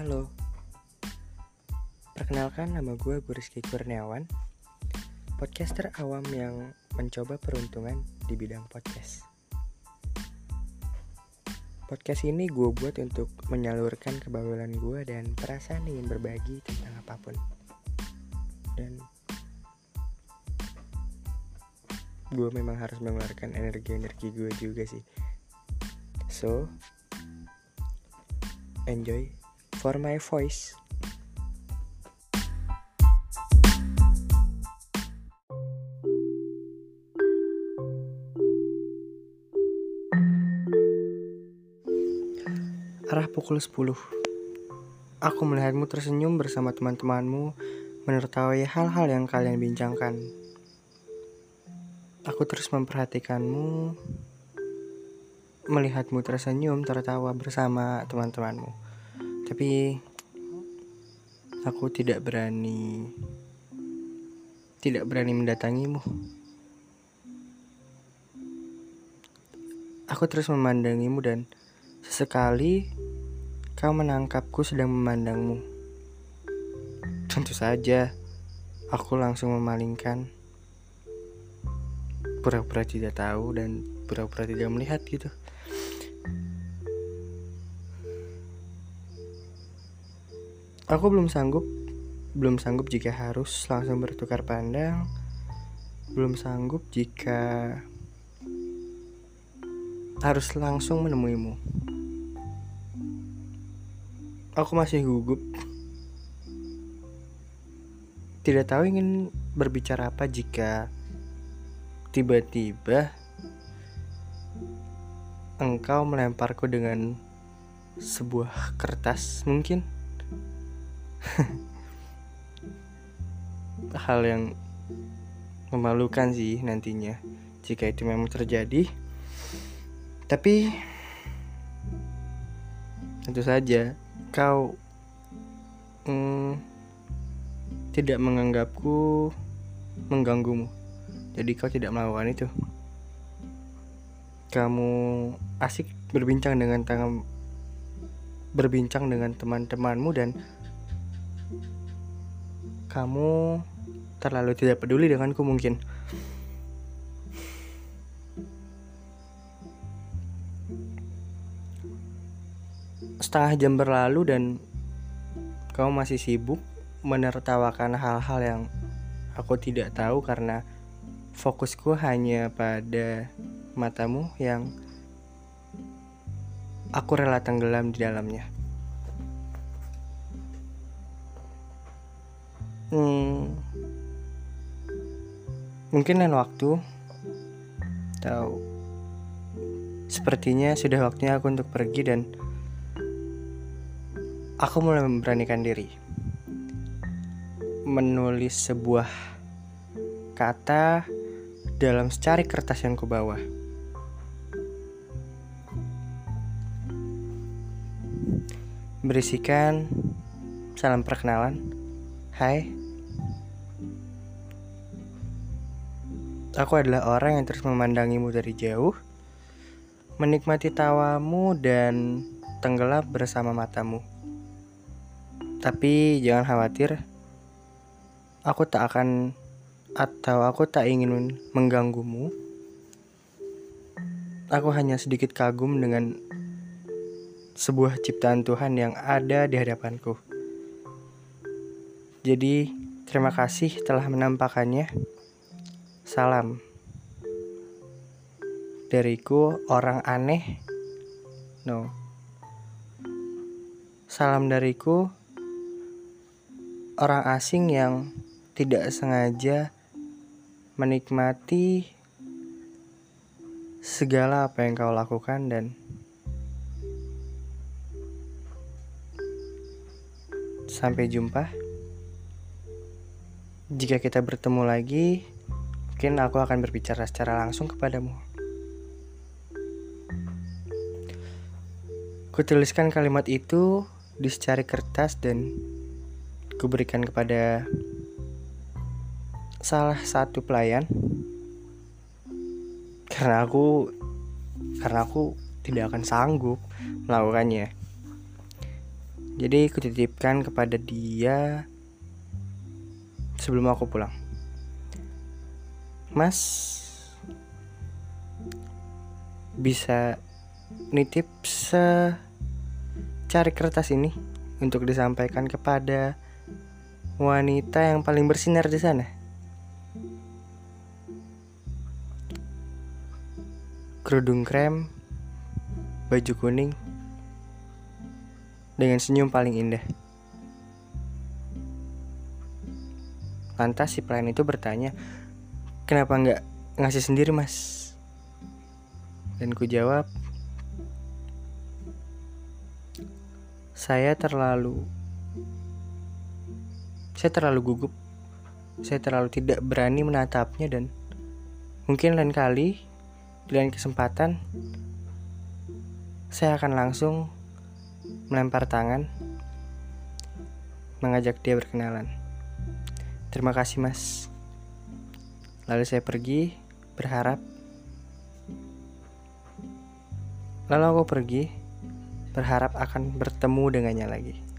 Halo. Perkenalkan nama gue Rizky Kurniawan Podcaster awam yang mencoba peruntungan di bidang podcast. Podcast ini gue buat untuk menyalurkan kebawulan gue dan perasaan ingin berbagi tentang apa pun. Dan gue memang harus mengeluarkan energi-energi gue juga sih. So, enjoy for my voice. Arah pukul 10 Aku melihatmu tersenyum bersama teman-temanmu Menertawai hal-hal yang kalian bincangkan. Aku terus memperhatikanmu Melihatmu tersenyum tertawa bersama teman-temanmu tapi aku tidak berani tidak berani mendatangimu. Aku terus memandangimu dan sesekali kau menangkapku sedang memandangmu. Tentu saja, aku langsung memalingkan. Pura-pura tidak tahu dan pura-pura tidak melihat gitu. Aku belum sanggup, belum sanggup jika harus langsung bertukar pandang. Belum sanggup jika harus langsung menemuimu. Aku masih gugup. Tidak tahu ingin berbicara apa jika tiba-tiba engkau melemparku dengan sebuah kertas mungkin. hal yang memalukan sih nantinya. Jika itu memang terjadi. Tapi tentu saja kau mm, tidak menganggapku mengganggumu. Jadi kau tidak melakukan itu. Kamu asik berbincang dengan tangan berbincang dengan teman-temanmu dan kamu terlalu tidak peduli denganku mungkin. Setengah jam berlalu dan kamu masih sibuk menertawakan hal-hal yang aku tidak tahu karena fokusku hanya pada matamu yang aku rela tenggelam di dalamnya. Hmm, mungkin lain waktu tahu sepertinya sudah waktunya aku untuk pergi dan aku mulai memberanikan diri menulis sebuah kata dalam secari kertas yang kubawa. Berisikan salam perkenalan. Hai, Aku adalah orang yang terus memandangimu dari jauh, menikmati tawamu dan tenggelam bersama matamu. Tapi jangan khawatir, aku tak akan atau aku tak ingin mengganggumu. Aku hanya sedikit kagum dengan sebuah ciptaan Tuhan yang ada di hadapanku. Jadi, terima kasih telah menampakkannya. Salam Dariku orang aneh No Salam dariku Orang asing yang tidak sengaja menikmati segala apa yang kau lakukan dan sampai jumpa. Jika kita bertemu lagi, Mungkin aku akan berbicara secara langsung kepadamu. Kutuliskan kalimat itu di secari kertas dan kuberikan kepada salah satu pelayan karena aku karena aku tidak akan sanggup melakukannya. Jadi kutitipkan kepada dia sebelum aku pulang. Mas bisa nitip secari kertas ini untuk disampaikan kepada wanita yang paling bersinar di sana. Kerudung krem, baju kuning, dengan senyum paling indah. Lantas si pelayan itu bertanya, kenapa nggak ngasih sendiri mas? Dan ku jawab, saya terlalu, saya terlalu gugup, saya terlalu tidak berani menatapnya dan mungkin lain kali, di lain kesempatan, saya akan langsung melempar tangan, mengajak dia berkenalan. Terima kasih, Mas. Lalu saya pergi, berharap. Lalu aku pergi, berharap akan bertemu dengannya lagi.